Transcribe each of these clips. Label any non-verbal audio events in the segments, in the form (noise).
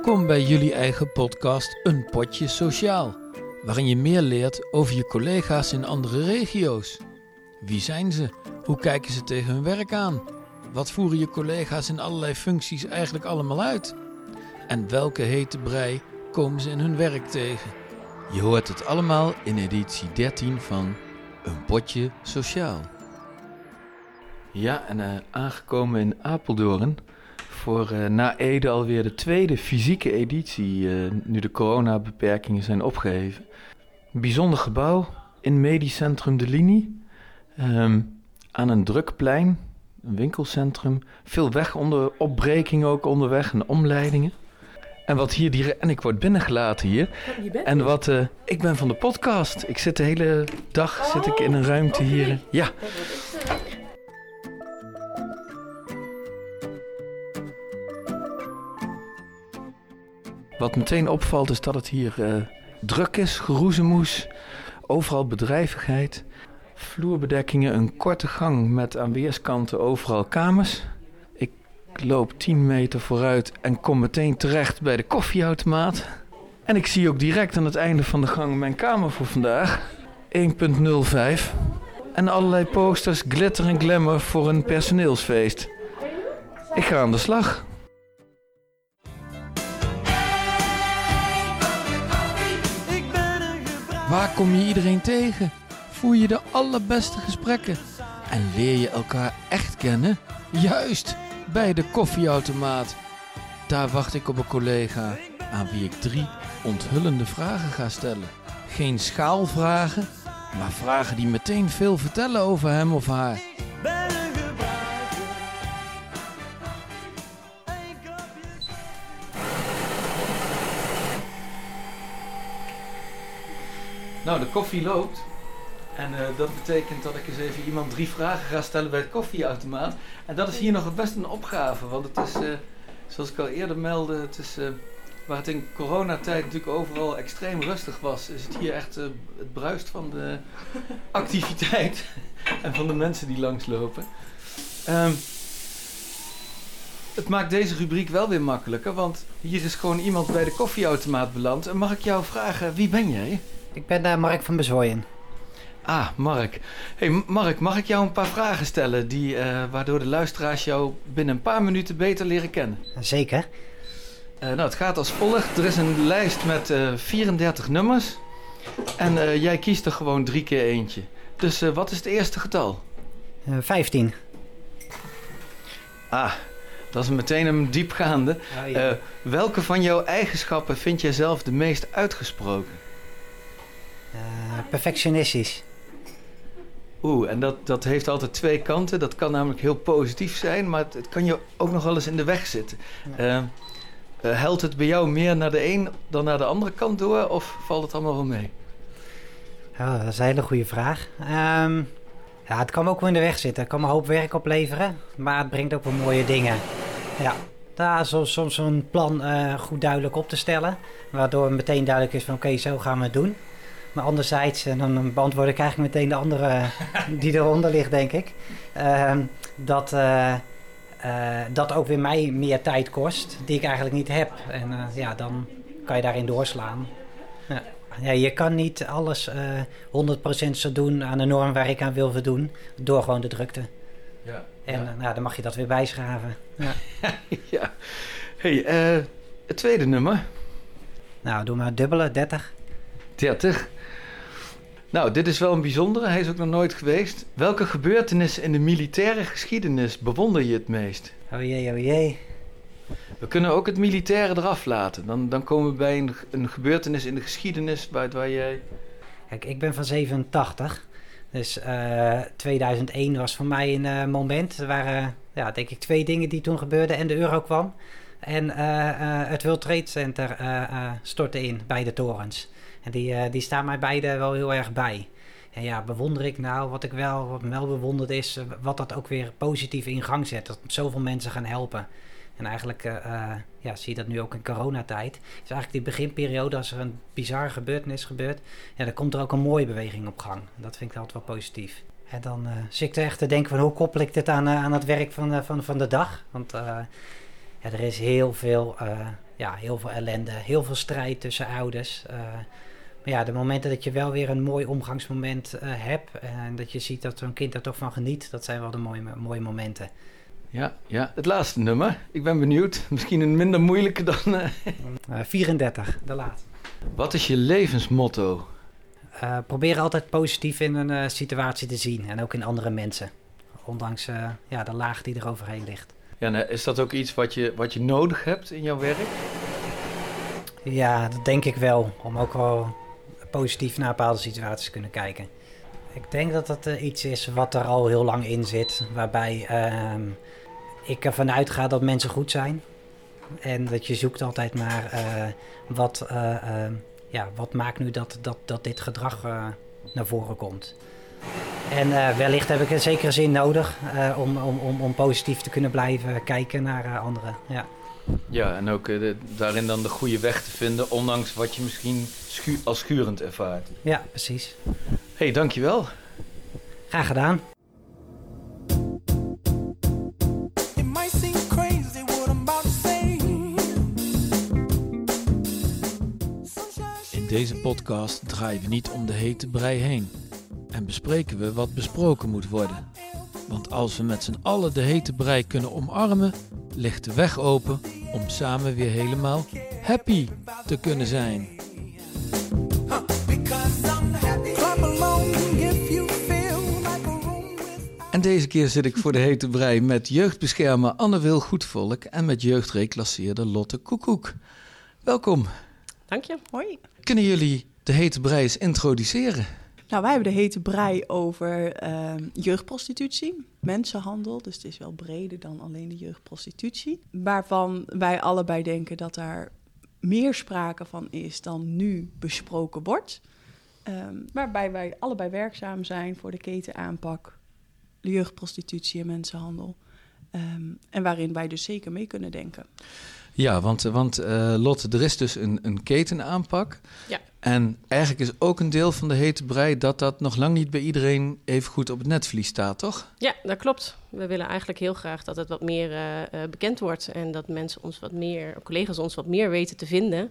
Welkom bij jullie eigen podcast Een Potje Sociaal, waarin je meer leert over je collega's in andere regio's. Wie zijn ze? Hoe kijken ze tegen hun werk aan? Wat voeren je collega's in allerlei functies eigenlijk allemaal uit? En welke hete brei komen ze in hun werk tegen? Je hoort het allemaal in editie 13 van Een Potje Sociaal. Ja, en eh, aangekomen in Apeldoorn voor uh, na Ede alweer de tweede fysieke editie, uh, nu de coronabeperkingen zijn opgeheven. Een bijzonder gebouw in Medisch Centrum De Linie, um, aan een druk plein, een winkelcentrum. Veel wegonderopbrekingen ook onderweg en omleidingen. En wat hier direct. En ik word binnengelaten hier. en wat. Uh, ik ben van de podcast. Ik zit de hele dag zit ik in een ruimte hier. Ja. Wat meteen opvalt is dat het hier uh, druk is, geroezemoes, overal bedrijvigheid. Vloerbedekkingen, een korte gang met aan weerskanten overal kamers. Ik loop 10 meter vooruit en kom meteen terecht bij de koffieautomaat. En ik zie ook direct aan het einde van de gang mijn kamer voor vandaag. 1.05. En allerlei posters, glitter en glamour voor een personeelsfeest. Ik ga aan de slag. Waar kom je iedereen tegen? Voer je de allerbeste gesprekken? En leer je elkaar echt kennen? Juist, bij de koffieautomaat. Daar wacht ik op een collega aan wie ik drie onthullende vragen ga stellen. Geen schaalvragen, maar vragen die meteen veel vertellen over hem of haar. Nou, de koffie loopt. En uh, dat betekent dat ik eens even iemand drie vragen ga stellen bij het koffieautomaat. En dat is hier nog best een opgave. Want het is, uh, zoals ik al eerder meldde, het is, uh, waar het in coronatijd natuurlijk overal extreem rustig was, is het hier echt het bruist van de (laughs) activiteit (laughs) en van de mensen die langslopen. Um, het maakt deze rubriek wel weer makkelijker, want hier is gewoon iemand bij de koffieautomaat beland. En mag ik jou vragen, wie ben jij? Ik ben uh, Mark van Bezooien. Ah, Mark. Hey Mark, mag ik jou een paar vragen stellen die, uh, waardoor de luisteraars jou binnen een paar minuten beter leren kennen? Zeker. Uh, nou, het gaat als volgt. Er is een lijst met 34 nummers. En jij kiest er gewoon drie keer eentje. Dus wat is het eerste getal? 15. Ah, dat is meteen een diepgaande. Ja. welke van jouw eigenschappen vind jij zelf de meest uitgesproken? Uh, perfectionistisch. Oeh, en dat, dat heeft altijd twee kanten. Dat kan namelijk heel positief zijn, maar het, het kan je ook nog wel eens in de weg zitten. Ja. Uh, helpt het bij jou meer naar de een dan naar de andere kant door, of valt het allemaal wel mee? Ja, dat is een hele goede vraag. Um, ja, het kan me ook wel in de weg zitten. Het kan me een hoop werk opleveren, maar het brengt ook wel mooie dingen. Ja, daar soms, soms een plan uh, goed duidelijk op te stellen, waardoor meteen duidelijk is van oké, okay, zo gaan we het doen. Maar anderzijds, en dan beantwoord ik eigenlijk meteen de andere (laughs) die eronder ligt, denk ik. Uh, dat, uh, uh, dat ook weer mij meer tijd kost, die ik eigenlijk niet heb. En ja, dan kan je daarin doorslaan. Ja. Ja, je kan niet alles 100% zo doen aan de norm waar ik aan wil voldoen, door gewoon de drukte. Ja, en ja. Nou, dan mag je dat weer bijschaven. Ja. (laughs) ja. Hey, het tweede nummer. Nou, doe maar dubbele, 30. 30. Nou, dit is wel een bijzondere. Hij is ook nog nooit geweest. Welke gebeurtenis in de militaire geschiedenis bewonder je het meest? Oh jee, oh jee. We kunnen ook het militaire eraf laten. Dan, dan komen we bij een, een gebeurtenis in de geschiedenis waar, waar jij... Kijk, ik ben van 87. Dus uh, eh, 2001 was voor mij een uh, moment. Er waren, ja, denk ik, twee dingen die toen gebeurden. En de euro kwam. En uh, het World Trade Center stortte in, beide torens. En die, die staan mij beide wel heel erg bij. En ja, bewonder ik nou, wat ik wel, wat wel bewonderd is, wat dat ook weer positief in gang zet. Dat zoveel mensen gaan helpen. En eigenlijk ja, zie je dat nu ook in coronatijd. Dus eigenlijk die beginperiode, als er een bizarre gebeurtenis gebeurt, ja, dan komt er ook een mooie beweging op gang. Dat vind ik altijd wel positief. En dan zit ik er echt te denken van hoe koppel ik dit aan, aan het werk van, van, van de dag. Want ja, er is heel veel ja, heel veel ellende, heel veel strijd tussen ouders. Uh, maar ja, de momenten dat je wel weer een mooi omgangsmoment uh, hebt en dat je ziet dat zo'n kind er toch van geniet, dat zijn wel de mooie, mooie momenten. Ja, ja, het laatste nummer. Ik ben benieuwd. (laughs) Misschien een minder moeilijke dan. (laughs) Uh... 34, de laatste. Wat is je levensmotto? Uh, probeer altijd positief in een uh, situatie te zien en ook in andere mensen. Ondanks uh, ja, de laag die er overheen ligt. Ja, nou, is dat ook iets wat je, wat je nodig hebt in jouw werk? Ja, dat denk ik wel. Om ook wel positief naar bepaalde situaties te kunnen kijken. Ik denk dat dat iets is wat er al heel lang in zit. Waarbij ehm, ik ervan uitga dat mensen goed zijn. En dat je zoekt altijd naar wat ehm, ja, wat maakt nu dat, dat, dat dit gedrag naar voren komt. En uh, wellicht heb ik in zekere zin nodig uh, om, om, om, om positief te kunnen blijven kijken naar anderen. Ja. ja, en ook de, daarin dan de goede weg te vinden, ondanks wat je misschien schu als schurend ervaart. Ja, precies. Hé, hey, dankjewel. Graag gedaan. deze podcast draaien we niet om de hete brei heen en bespreken we wat besproken moet worden. Want als we met z'n allen de hete brei kunnen omarmen, ligt de weg open om samen weer helemaal happy te kunnen zijn. En deze keer zit ik voor de hete brei met jeugdbeschermer Anne Wil Goedvolk en met jeugdreclasseerder Lotte Koekoek. Welkom. Dank je, hoi. Kunnen jullie de hete brei eens introduceren? Nou, wij hebben de hete brei over uh, jeugdprostitutie, mensenhandel. Dus het is wel breder dan alleen de jeugdprostitutie. Waarvan wij allebei denken dat daar meer sprake van is dan nu besproken wordt. Um, waarbij wij allebei werkzaam zijn voor de ketenaanpak, de jeugdprostitutie en mensenhandel. Um, en waarin wij dus zeker mee kunnen denken. Ja, want, want uh, Lotte, er is dus een, een ketenaanpak. Ja. En eigenlijk is ook een deel van de hete brei dat dat nog lang niet bij iedereen even goed op het netvlies staat, toch? Ja, dat klopt. We willen eigenlijk heel graag dat het wat meer uh, bekend wordt en dat mensen ons wat meer, collega's ons wat meer weten te vinden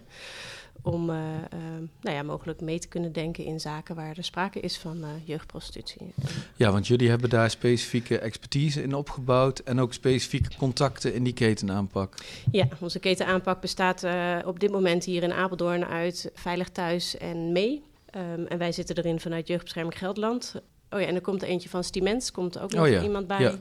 om uh, uh, nou ja, mogelijk mee te kunnen denken in zaken waar er sprake is van uh, jeugdprostitutie. Ja, want jullie hebben daar specifieke expertise in opgebouwd en ook specifieke contacten in die ketenaanpak. Ja, onze ketenaanpak bestaat op dit moment hier in Apeldoorn uit Veilig Thuis en Mee. Um, en wij zitten erin vanuit Jeugdbescherming Gelderland. Oh ja, en er komt er eentje van Stimens, komt er ook nog oh ja. iemand bij. Ja.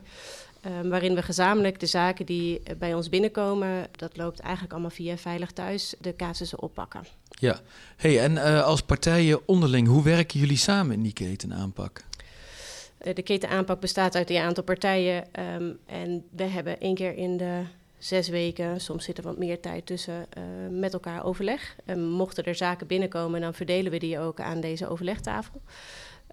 Um, waarin we gezamenlijk de zaken die bij ons binnenkomen, dat loopt eigenlijk allemaal via Veilig Thuis, de casussen oppakken. Ja, hey, en uh, als partijen onderling, hoe werken jullie samen in die ketenaanpak? Uh, de ketenaanpak bestaat uit een aantal partijen um, en we hebben één keer in de zes weken, soms zit er wat meer tijd tussen, uh, met elkaar overleg. En mochten er zaken binnenkomen, dan verdelen we die ook aan deze overlegtafel.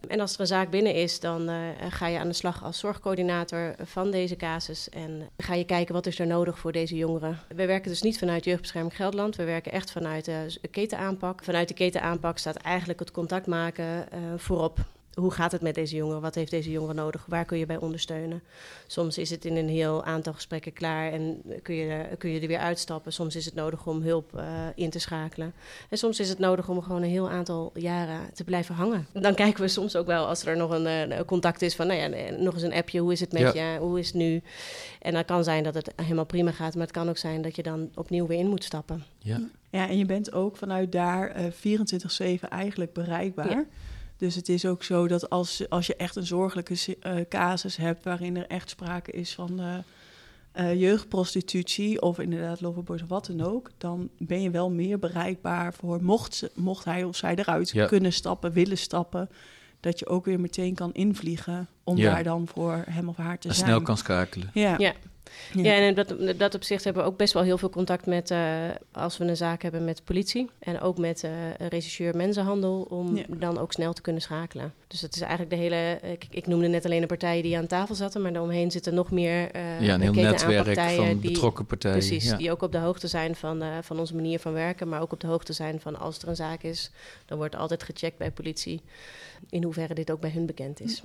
En als er een zaak binnen is, dan uh, ga je aan de slag als zorgcoördinator van deze casus. En ga je kijken wat is er nodig voor deze jongeren. We werken dus niet vanuit Jeugdbescherming Gelderland. We werken echt vanuit de ketenaanpak. Vanuit de ketenaanpak staat eigenlijk het contact maken uh, voorop hoe gaat het met deze jongeren? Wat heeft deze jongere nodig? Waar kun je bij ondersteunen? Soms is het in een heel aantal gesprekken klaar en kun je, kun je er weer uitstappen. Soms is het nodig om hulp uh, in te schakelen. En soms is het nodig om gewoon een heel aantal jaren te blijven hangen. Dan kijken we soms ook wel als er nog een, een contact is van, nou ja, nog eens een appje. Hoe is het met ja. je? Hoe is het nu? En dat kan zijn dat het helemaal prima gaat, maar het kan ook zijn dat je dan opnieuw weer in moet stappen. Ja, ja en je bent ook vanuit daar uh, 24-7 eigenlijk bereikbaar. Ja. Dus het is ook zo dat als, als je echt een zorgelijke uh, casus hebt waarin er echt sprake is van uh, uh, jeugdprostitutie of inderdaad loverboys of wat dan ook, dan ben je wel meer bereikbaar voor mocht, ze, mocht hij of zij eruit ja. kunnen stappen, willen stappen, dat je ook weer meteen kan invliegen om ja. daar dan voor hem of haar te en zijn. snel kan schakelen. Ja. ja. Ja, ja en dat, dat opzicht hebben we ook best wel heel veel contact met, uh, als we een zaak hebben met politie. En ook met uh, regisseur mensenhandel, om ja. dan ook snel te kunnen schakelen. Dus dat is eigenlijk de hele, ik, ik noemde net alleen de partijen die aan tafel zaten, maar daaromheen zitten nog meer uh, Ja, een heel netwerk van die, betrokken partijen. Precies, ja. die ook op de hoogte zijn van, van onze manier van werken, maar ook op de hoogte zijn van als er een zaak is, dan wordt altijd gecheckt bij politie in hoeverre dit ook bij hun bekend is.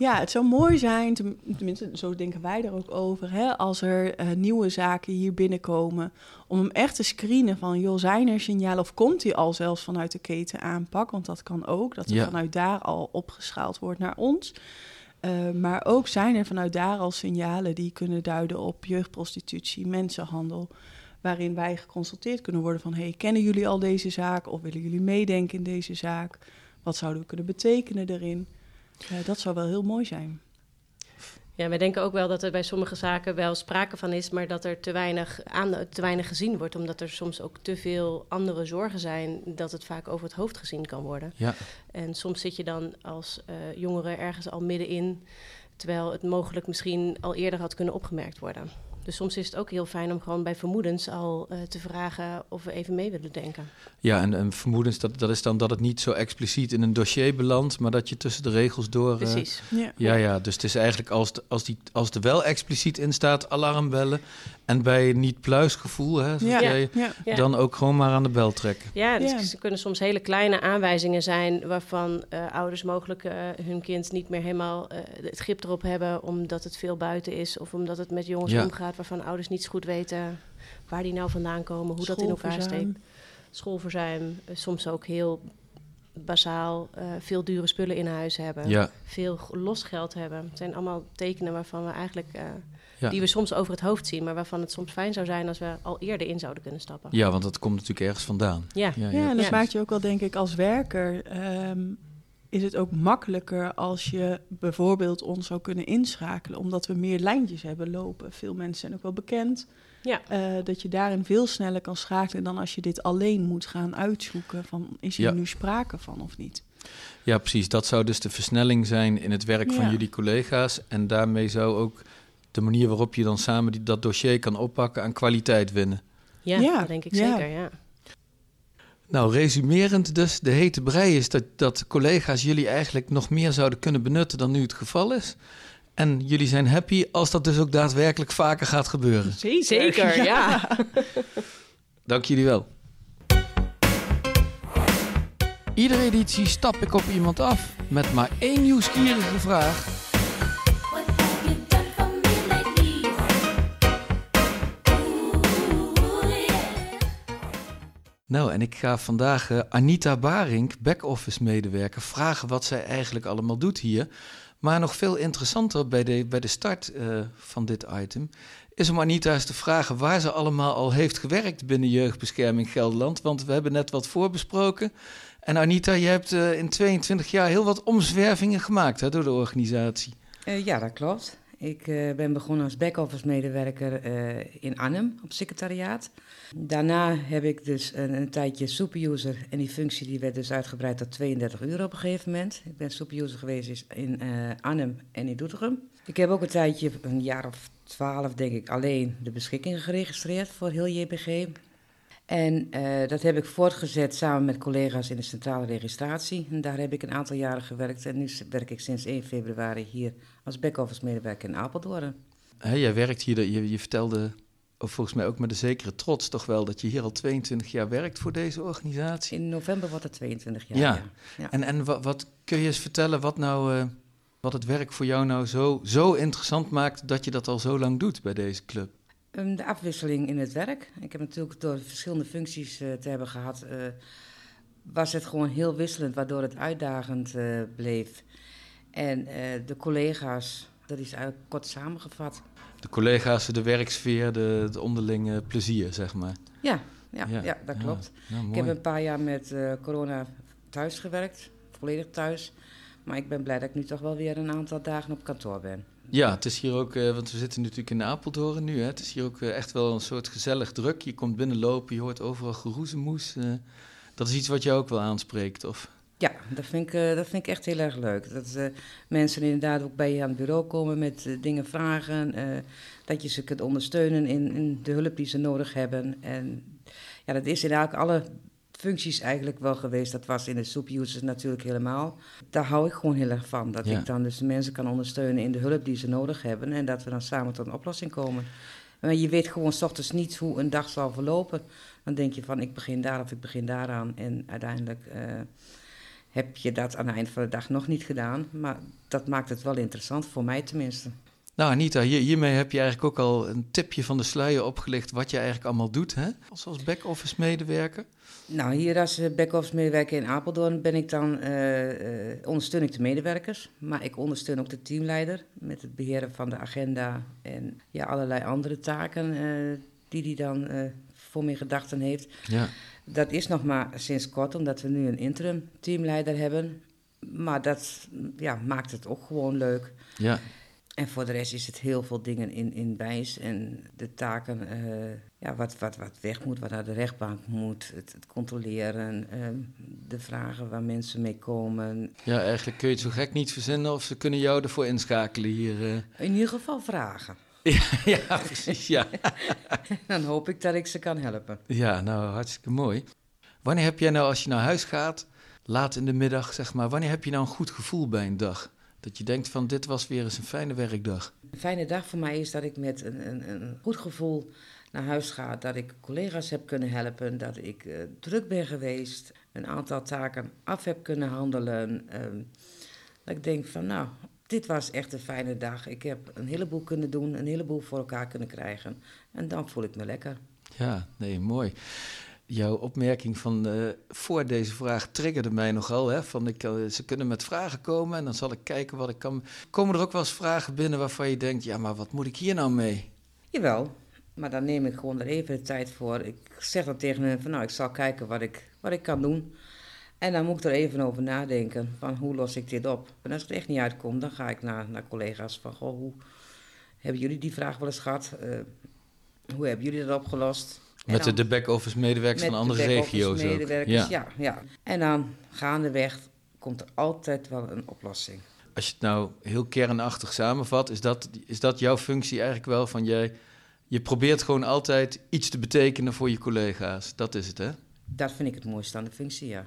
Ja, het zou mooi zijn, tenminste, zo denken wij er ook over, hè, als er uh, nieuwe zaken hier binnenkomen, om hem echt te screenen van, joh, zijn er signalen of komt die al zelfs vanuit de keten aanpak? Want dat kan ook, dat er Ja. vanuit daar al opgeschaald wordt naar ons. Uh, maar ook zijn er vanuit daar al signalen die kunnen duiden op jeugdprostitutie, mensenhandel, waarin wij geconsulteerd kunnen worden van, hey, kennen jullie al deze zaak of willen jullie meedenken in deze zaak? Wat zouden we kunnen betekenen erin? Ja, dat zou wel heel mooi zijn. Ja, wij denken ook wel dat er bij sommige zaken wel sprake van is, maar dat er te weinig, aan, te weinig gezien wordt, omdat er soms ook te veel andere zorgen zijn, dat het vaak over het hoofd gezien kan worden. Ja. En soms zit je dan als uh, jongere ergens al middenin, terwijl het mogelijk misschien al eerder had kunnen opgemerkt worden. Dus soms is het ook heel fijn om gewoon bij vermoedens al uh, te vragen of we even mee willen denken. Ja, en, en vermoedens, dat, dat is dan dat het niet zo expliciet in een dossier belandt, maar dat je tussen de regels door... Precies. Uh, ja. ja, ja, dus het is eigenlijk als, de, als, die, als er wel expliciet in staat, alarm bellen. En bij niet pluisgevoel, hè, ja. Jij, ja. dan ook gewoon maar aan de bel trekken. Ja, dus er kunnen soms hele kleine aanwijzingen zijn waarvan uh, ouders mogelijk uh, hun kind niet meer helemaal uh, het grip erop hebben, omdat het veel buiten is of omdat het met jongens Ja. Waarvan ouders niet zo goed weten waar die nou vandaan komen, hoe dat in elkaar steekt. Schoolverzuim, eh, soms ook heel basaal uh, veel dure spullen in huis hebben, Ja. veel losgeld hebben. Het zijn allemaal tekenen waarvan we eigenlijk uh, Ja. die we soms over het hoofd zien, maar waarvan het soms fijn zou zijn als we al eerder in zouden kunnen stappen. Ja, want dat komt natuurlijk ergens vandaan. Ja, ja, Ja, en dat Ja. maakt je ook wel, denk ik, als werker. ehm, is het ook makkelijker als je bijvoorbeeld ons zou kunnen inschakelen, omdat we meer lijntjes hebben lopen. Veel mensen zijn ook wel bekend. Ja. eh, dat je daarin veel sneller kan schakelen dan als je dit alleen moet gaan uitzoeken. Van is hier Ja. nu sprake van of niet? Ja, precies. Dat zou dus de versnelling zijn in het werk van Ja. jullie collega's. En daarmee zou ook de manier waarop je dan samen die, dat dossier kan oppakken aan kwaliteit winnen. ja, Ja, dat denk ik ja. zeker, ja. Nou, resumerend dus, de hete brei is dat, dat collega's jullie eigenlijk nog meer zouden kunnen benutten dan nu het geval is. En jullie zijn happy als dat dus ook daadwerkelijk vaker gaat gebeuren. Zeker, Zeker, ja. (laughs) Dank jullie wel. Iedere editie stap ik op iemand af met maar één nieuwsgierige vraag. Nou, en ik ga vandaag eh, Anita Barink, back-office medewerker, vragen wat zij eigenlijk allemaal doet hier. Maar nog veel interessanter bij de, bij de start eh, van dit item is om Anita eens te vragen waar ze allemaal al heeft gewerkt binnen Jeugdbescherming Gelderland. Want we hebben net wat voorbesproken. En Anita, je hebt eh, in 22 jaar heel wat omzwervingen gemaakt hè, door de organisatie. Ja, dat klopt. Ik eh, ben begonnen als back-office medewerker eh, in Arnhem op secretariaat. Daarna heb ik dus een, tijdje superuser en die functie die werd dus uitgebreid tot 32 uur op een gegeven moment. Ik ben superuser geweest in eh, Arnhem en in Doetinchem. Ik heb ook een tijdje, een jaar of twaalf denk ik, alleen de beschikkingen geregistreerd voor heel JBG. En eh, dat heb ik voortgezet samen met collega's in de centrale registratie. En daar heb ik een aantal jaren gewerkt en nu werk ik sinds 1 februari hier als back-office medewerker in Apeldoorn. Jij werkt hier, je, je vertelde of volgens mij ook met een zekere trots toch wel dat je hier al 22 jaar werkt voor deze organisatie. In november wordt het 22 jaar. Ja. Ja. Ja. En, en wat, wat kun je eens vertellen wat nou, eh, wat het werk voor jou nou zo, zo interessant maakt dat je dat al zo lang doet bij deze club? Ehm, de afwisseling in het werk. Ik heb natuurlijk door verschillende functies eh, te hebben gehad, eh, was het gewoon heel wisselend, waardoor het uitdagend eh, bleef. En de collega's, dat is eigenlijk kort samengevat. De collega's, de werksfeer, de, de onderlinge plezier, zeg maar. Ja, ja, Ja, ja, dat ja. klopt. Nou, Ik heb een paar jaar met corona thuis gewerkt, volledig thuis. Maar ik ben blij dat ik nu toch wel weer een aantal dagen op kantoor ben. Ja, het is hier ook, eh, want we zitten natuurlijk in Apeldoorn nu. Hè. Het is hier ook eh, echt wel een soort gezellig druk. Je komt binnenlopen, je hoort overal geroezemoes. eh. dat is iets wat jou ook wel aanspreekt, of? Ja, dat vind ik, dat vind ik echt heel erg leuk. Dat mensen inderdaad ook bij je aan het bureau komen met dingen vragen. dat je ze kunt ondersteunen in, in de hulp die ze nodig hebben. En ja, dat is in eigenlijk alle functies eigenlijk wel geweest. Dat was in de soepusers natuurlijk helemaal. Daar hou ik gewoon heel erg van. Dat Ja. ik dan dus de mensen kan ondersteunen in de hulp die ze nodig hebben. En dat we dan samen tot een oplossing komen. Maar je weet gewoon s ochtends niet hoe een dag zal verlopen. Dan denk je van ik begin daar of ik begin daaraan. En uiteindelijk... eh, heb je dat aan het eind van de dag nog niet gedaan. Maar dat maakt het wel interessant, voor mij tenminste. Nou, Anita, hier, hiermee heb je eigenlijk ook al een tipje van de sluier opgelicht wat je eigenlijk allemaal doet, hè? Als, als back-office medewerker. Nou, hier als eh, back-office medewerker in Apeldoorn ben ik dan, eh, eh, ondersteun ik de medewerkers. Maar ik ondersteun ook de teamleider met het beheren van de agenda en ja, allerlei andere taken eh, die hij dan voor mijn gedachten heeft. Ja. Dat is nog maar sinds kort, omdat we nu een interim teamleider hebben. Maar dat ja, maakt het ook gewoon leuk. Ja, En voor de rest is het heel veel dingen in, in wijs. En de taken, eh, ja, wat, wat, wat weg moet, wat naar de rechtbank moet. Het, het controleren, ehm, de vragen waar mensen mee komen. ja, eigenlijk kun je het zo gek niet verzinnen of ze kunnen jou ervoor inschakelen hier. eh. In ieder geval vragen. (laughs) ja, precies, ja. (laughs) Dan hoop ik dat ik ze kan helpen. Ja, nou, hartstikke mooi. Wanneer heb jij nou, als je naar huis gaat, laat in de middag, zeg maar, wanneer heb je nou een goed gevoel bij een dag? Dat je denkt van, dit was weer eens een fijne werkdag. Een fijne dag voor mij is dat ik met een, een, een goed gevoel naar huis ga. Dat ik collega's heb kunnen helpen. Dat ik eh, druk ben geweest. Een aantal taken af heb kunnen handelen. ehm, dat ik denk van nou, dit was echt een fijne dag. Ik heb een heleboel kunnen doen. Een heleboel voor elkaar kunnen krijgen. En dan voel ik me lekker. Ja, nee, mooi. Jouw opmerking van eh, voor deze vraag triggerde mij nogal. Hè? Van ik, eh, ze kunnen met vragen komen en dan zal ik kijken wat ik kan. Komen er ook wel eens vragen binnen waarvan je denkt: ja, maar wat moet ik hier nou mee? Jawel, maar dan neem ik gewoon er even de tijd voor. Ik zeg dan tegen hen van nou, ik zal kijken wat ik, wat ik kan doen. En dan moet ik er even over nadenken van hoe los ik dit op. En als het echt niet uitkomt, dan ga ik naar, naar collega's van goh, hoe hebben jullie die vraag wel eens gehad? Eh, hoe hebben jullie dat opgelost? Met de, dan- de back-office medewerkers van andere regio's ook. medewerkers, ja. ja, En dan gaandeweg komt er altijd wel een oplossing. Als je het nou heel kernachtig samenvat, is dat, is dat jouw functie eigenlijk wel van jij. Je probeert gewoon altijd iets te betekenen voor je collega's. Dat is het, hè? Dat vind ik het mooiste aan de functie, ja.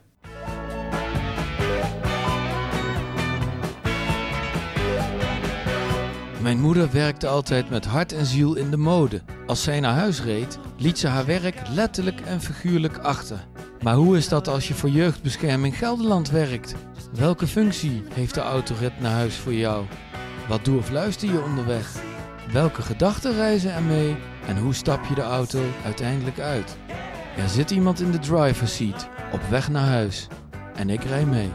Mijn moeder werkte altijd met hart en ziel in de mode. Als zij naar huis reed, liet ze haar werk letterlijk en figuurlijk achter. Maar hoe is dat als je voor Jeugdbescherming Gelderland werkt? Welke functie heeft de autorit naar huis voor jou? Wat doe of luister je onderweg? Welke gedachten reizen er mee? En hoe stap je de auto uiteindelijk uit? Er zit iemand in de driver's seat, op weg naar huis. En ik rij mee.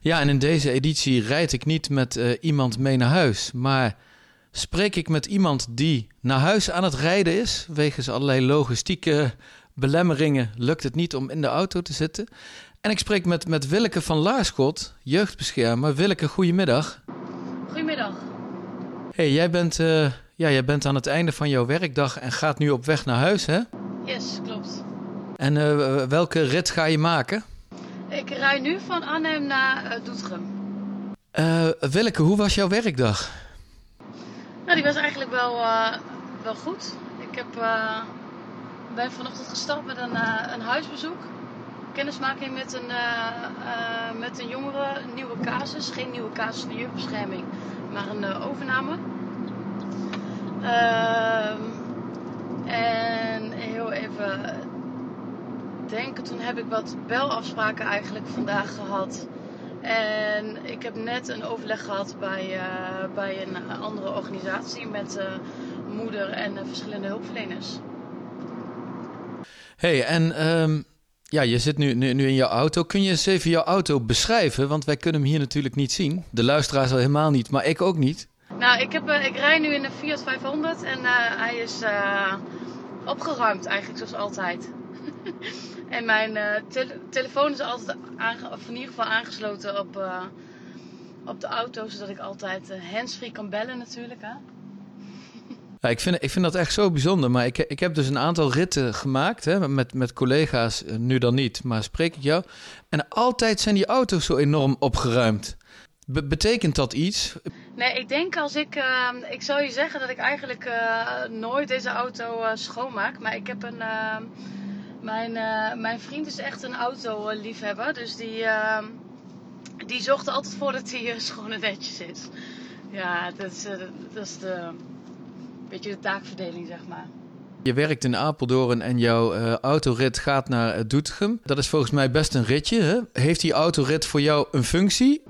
Ja, en in deze editie rijd ik niet met eh, iemand mee naar huis, maar spreek ik met iemand die naar huis aan het rijden is. Wegens allerlei logistieke belemmeringen lukt het niet om in de auto te zitten. En ik spreek met, met Willeke van Laarschot, jeugdbeschermer. Willeke, goedemiddag. Goedemiddag. hey, jij, bent, eh, ja, jij bent aan het einde van jouw werkdag en gaat nu op weg naar huis, hè? Yes, klopt. En eh, welke rit ga je maken? Ik rij nu van Arnhem naar eh, Doetinchem. Willeke, hoe was jouw werkdag? Die was eigenlijk wel, eh, wel goed. Ik heb, eh, ben vanochtend gestart met een, eh, een huisbezoek. Kennismaking met een, met een jongere, nieuwe casus. Geen nieuwe casus in de jeugdbescherming, maar een overname. Ehm, en heel even denken, toen heb ik wat belafspraken eigenlijk vandaag gehad. En ik heb net een overleg gehad bij, eh, bij een andere organisatie met eh, moeder en eh, verschillende hulpverleners. hey, en ehm, ja, je zit nu, nu, nu in jouw auto. Kun je eens even jouw auto beschrijven? Want wij kunnen hem hier natuurlijk niet zien. De luisteraars al helemaal niet, maar ik ook niet. Nou, ik, heb, ik rij nu in de Fiat 500 en hij is opgeruimd eigenlijk zoals altijd. (laughs) en mijn eh, tele- telefoon is altijd of in ieder geval aangesloten op, eh, op de auto, zodat ik altijd eh, handsfree kan bellen natuurlijk. Hè? Ja, ik, vind, ik vind dat echt zo bijzonder. Maar ik, ik heb dus een aantal ritten gemaakt hè, met, met collega's. Nu dan niet, maar spreek ik jou. En altijd zijn die auto's zo enorm opgeruimd. Be- betekent dat iets? Nee, ik denk als ik. ik zou je zeggen dat ik eigenlijk nooit deze auto schoonmaak. Maar ik heb een. Mijn, eh, mijn vriend is echt een autoliefhebber. Dus die, eh, die zorgt er altijd voor dat hij eh, schoon en netjes is. Ja, dat is, eh, dat is de. Beetje de taakverdeling, zeg maar. Je werkt in Apeldoorn en jouw eh, autorit gaat naar Doetinchem. Dat is volgens mij best een ritje. Hè? Heeft die autorit voor jou een functie?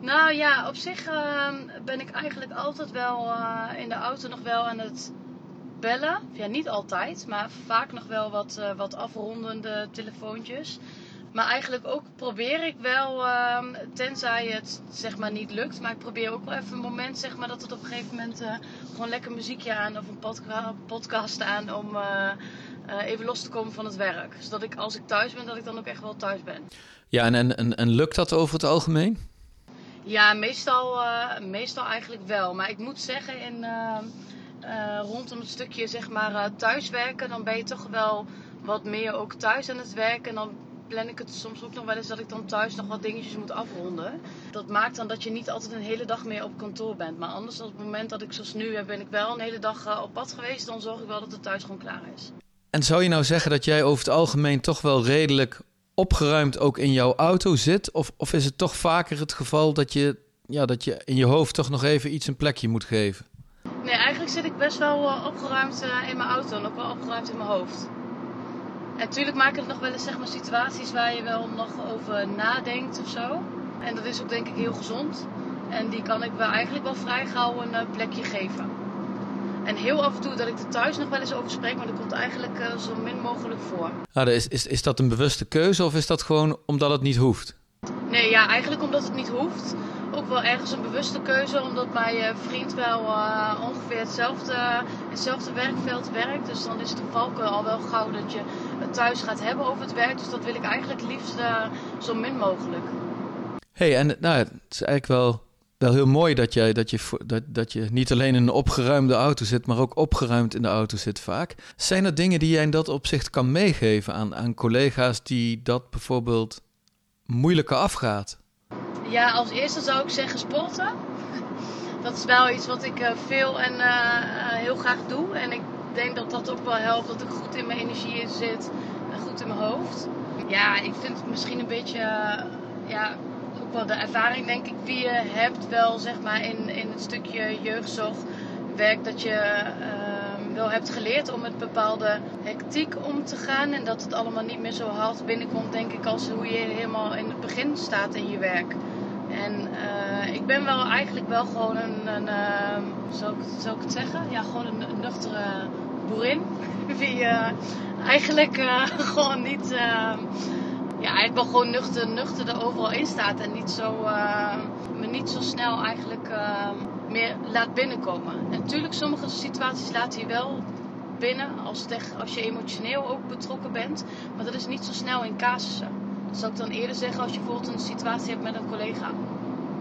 Nou ja, op zich ehm, ben ik eigenlijk altijd wel in de auto nog wel aan het bellen. Ja, niet altijd, maar vaak nog wel wat, eh, wat afrondende telefoontjes. Maar eigenlijk ook probeer ik wel, ehm, tenzij het zeg maar niet lukt. Maar ik probeer ook wel even een moment zeg maar dat het op een gegeven moment eh, gewoon lekker muziekje aan of een podca- podcast aan om eh, even los te komen van het werk. Zodat ik als ik thuis ben, dat ik dan ook echt wel thuis ben. Ja, en, en, en, en lukt dat over het algemeen? Ja, meestal, meestal eigenlijk wel. Maar ik moet zeggen, in, eh, rondom het stukje zeg maar eh, thuiswerken, dan ben je toch wel wat meer ook thuis aan het werken. En dan plan ik het soms ook nog wel eens dat ik dan thuis nog wat dingetjes moet afronden. Dat maakt dan dat je niet altijd een hele dag meer op kantoor bent. Maar anders op het moment dat ik zoals nu eh, ben ik wel een hele dag op pad geweest, dan zorg ik wel dat het thuis gewoon klaar is. En zou je nou zeggen dat jij over het algemeen toch wel redelijk opgeruimd ook in jouw auto zit? Of, of is het toch vaker het geval dat je, ja, dat je in je hoofd toch nog even iets een plekje moet geven? Nee, eigenlijk zit ik best wel eh, opgeruimd eh, in mijn auto en ook wel opgeruimd in mijn hoofd. En natuurlijk maken het nog wel eens zeg maar, situaties waar je wel nog over nadenkt of zo. En dat is ook denk ik heel gezond. En die kan ik wel eigenlijk wel vrij gauw een eh, plekje geven. En heel af en toe dat ik er thuis nog wel eens over spreek, maar dat komt eigenlijk zo min mogelijk voor. Nou, is, is, is dat een bewuste keuze of is dat gewoon omdat het niet hoeft? Nee, ja, eigenlijk omdat het niet hoeft. Ook wel ergens een bewuste keuze, omdat mijn eh, vriend wel eh, ongeveer hetzelfde, hetzelfde werkveld werkt. Dus dan is het valken al wel gauw dat je het thuis gaat hebben over het werk. Dus dat wil ik eigenlijk liefst eh, zo min mogelijk. hey, en nou, het is eigenlijk wel, wel heel mooi dat, jij, dat, je, dat, dat je niet alleen in een opgeruimde auto zit, maar ook opgeruimd in de auto zit vaak. Zijn er dingen die jij in dat opzicht kan meegeven aan, aan collega's die dat bijvoorbeeld moeilijker afgaat? Ja, als eerste zou ik zeggen sporten. (laughs) Dat is wel iets wat ik eh, veel en eh, eh, heel graag doe. En ik denk dat dat ook wel helpt dat ik goed in mijn energie zit en goed in mijn hoofd. Ja, ik vind misschien een beetje, ja, ook wel de ervaring denk ik die je hebt wel zeg maar in, in het stukje jeugdzorgwerk dat je eh, wel hebt geleerd om met bepaalde hectiek om te gaan. En dat het allemaal niet meer zo hard binnenkomt denk ik als hoe je helemaal in het begin staat in je werk. En eh, ik ben wel eigenlijk wel gewoon een, een zou, ik, ik het zeggen? Ja, gewoon een, nuchtere boerin. (laughs) Die eh, eigenlijk eh, (laughs) gewoon niet, eh, ja, eigenlijk wel gewoon nuchter, nuchter er overal in staat. En niet zo, eh, me niet zo snel eigenlijk meer laat binnenkomen. En natuurlijk, sommige situaties laat hij wel binnen als, als je emotioneel ook betrokken bent. Maar dat is niet zo snel in casussen. Dat zou ik dan eerder zeggen als je bijvoorbeeld een situatie hebt met een collega.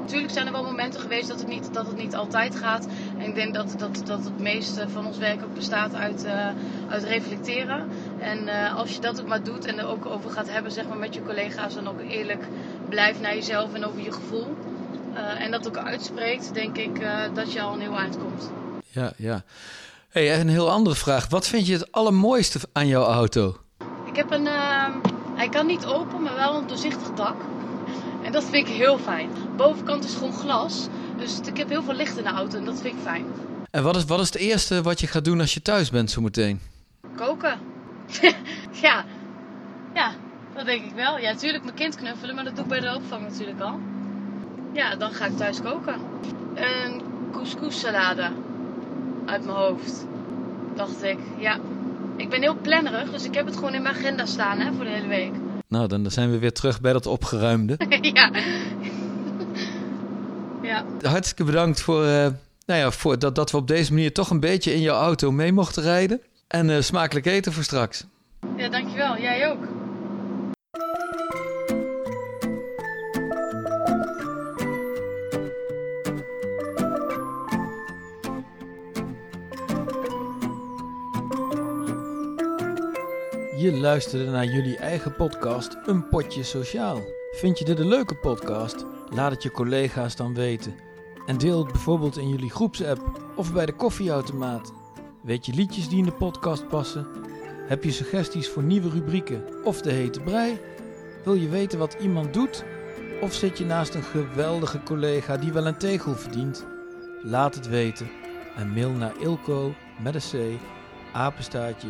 Natuurlijk zijn er wel momenten geweest dat het niet, dat het niet altijd gaat. En ik denk dat, dat, dat het meeste van ons werk ook bestaat uit, eh, uit reflecteren. En eh, als je dat ook maar doet en er ook over gaat hebben zeg maar, met je collega's... en ook eerlijk blijft naar jezelf en over je gevoel... eh, en dat ook uitspreekt, denk ik dat je al een heel eind komt. Ja, ja. Hey, een heel andere vraag. Wat vind je het allermooiste aan jouw auto? Ik heb een. Hij kan niet open, maar wel een doorzichtig dak. En dat vind ik heel fijn. Bovenkant is gewoon glas. Dus ik heb heel veel licht in de auto en dat vind ik fijn. En wat is, wat is het eerste wat je gaat doen als je thuis bent zometeen? Koken. (laughs) ja. Ja, dat denk ik wel. Ja, natuurlijk mijn kind knuffelen, maar dat doe ik bij de opvang natuurlijk al. Ja, dan ga ik thuis koken. Een couscous salade. Uit mijn hoofd. Dacht ik, ja. Ik ben heel plannerig, dus ik heb het gewoon in mijn agenda staan hè, voor de hele week. (laughs) Nou, dan zijn we weer terug bij dat opgeruimde. (laughs) ja. ja. Hartstikke bedankt voor, eh, nou ja, voor dat, dat we op deze manier toch een beetje in jouw auto mee mochten rijden. En eh, smakelijk eten voor straks. Ja, dankjewel. Jij Je luisterde naar jullie eigen podcast Een Potje Sociaal. Vind je dit een leuke podcast? Laat het je collega's dan weten. En deel het bijvoorbeeld in jullie groepsapp of bij de koffieautomaat. Weet je liedjes die in de podcast passen? Heb je suggesties voor nieuwe rubrieken of de hete brei? Wil je weten wat iemand doet? Of zit je naast een geweldige collega die wel een tegel verdient? Laat het weten en mail naar ilko met een c apenstaartje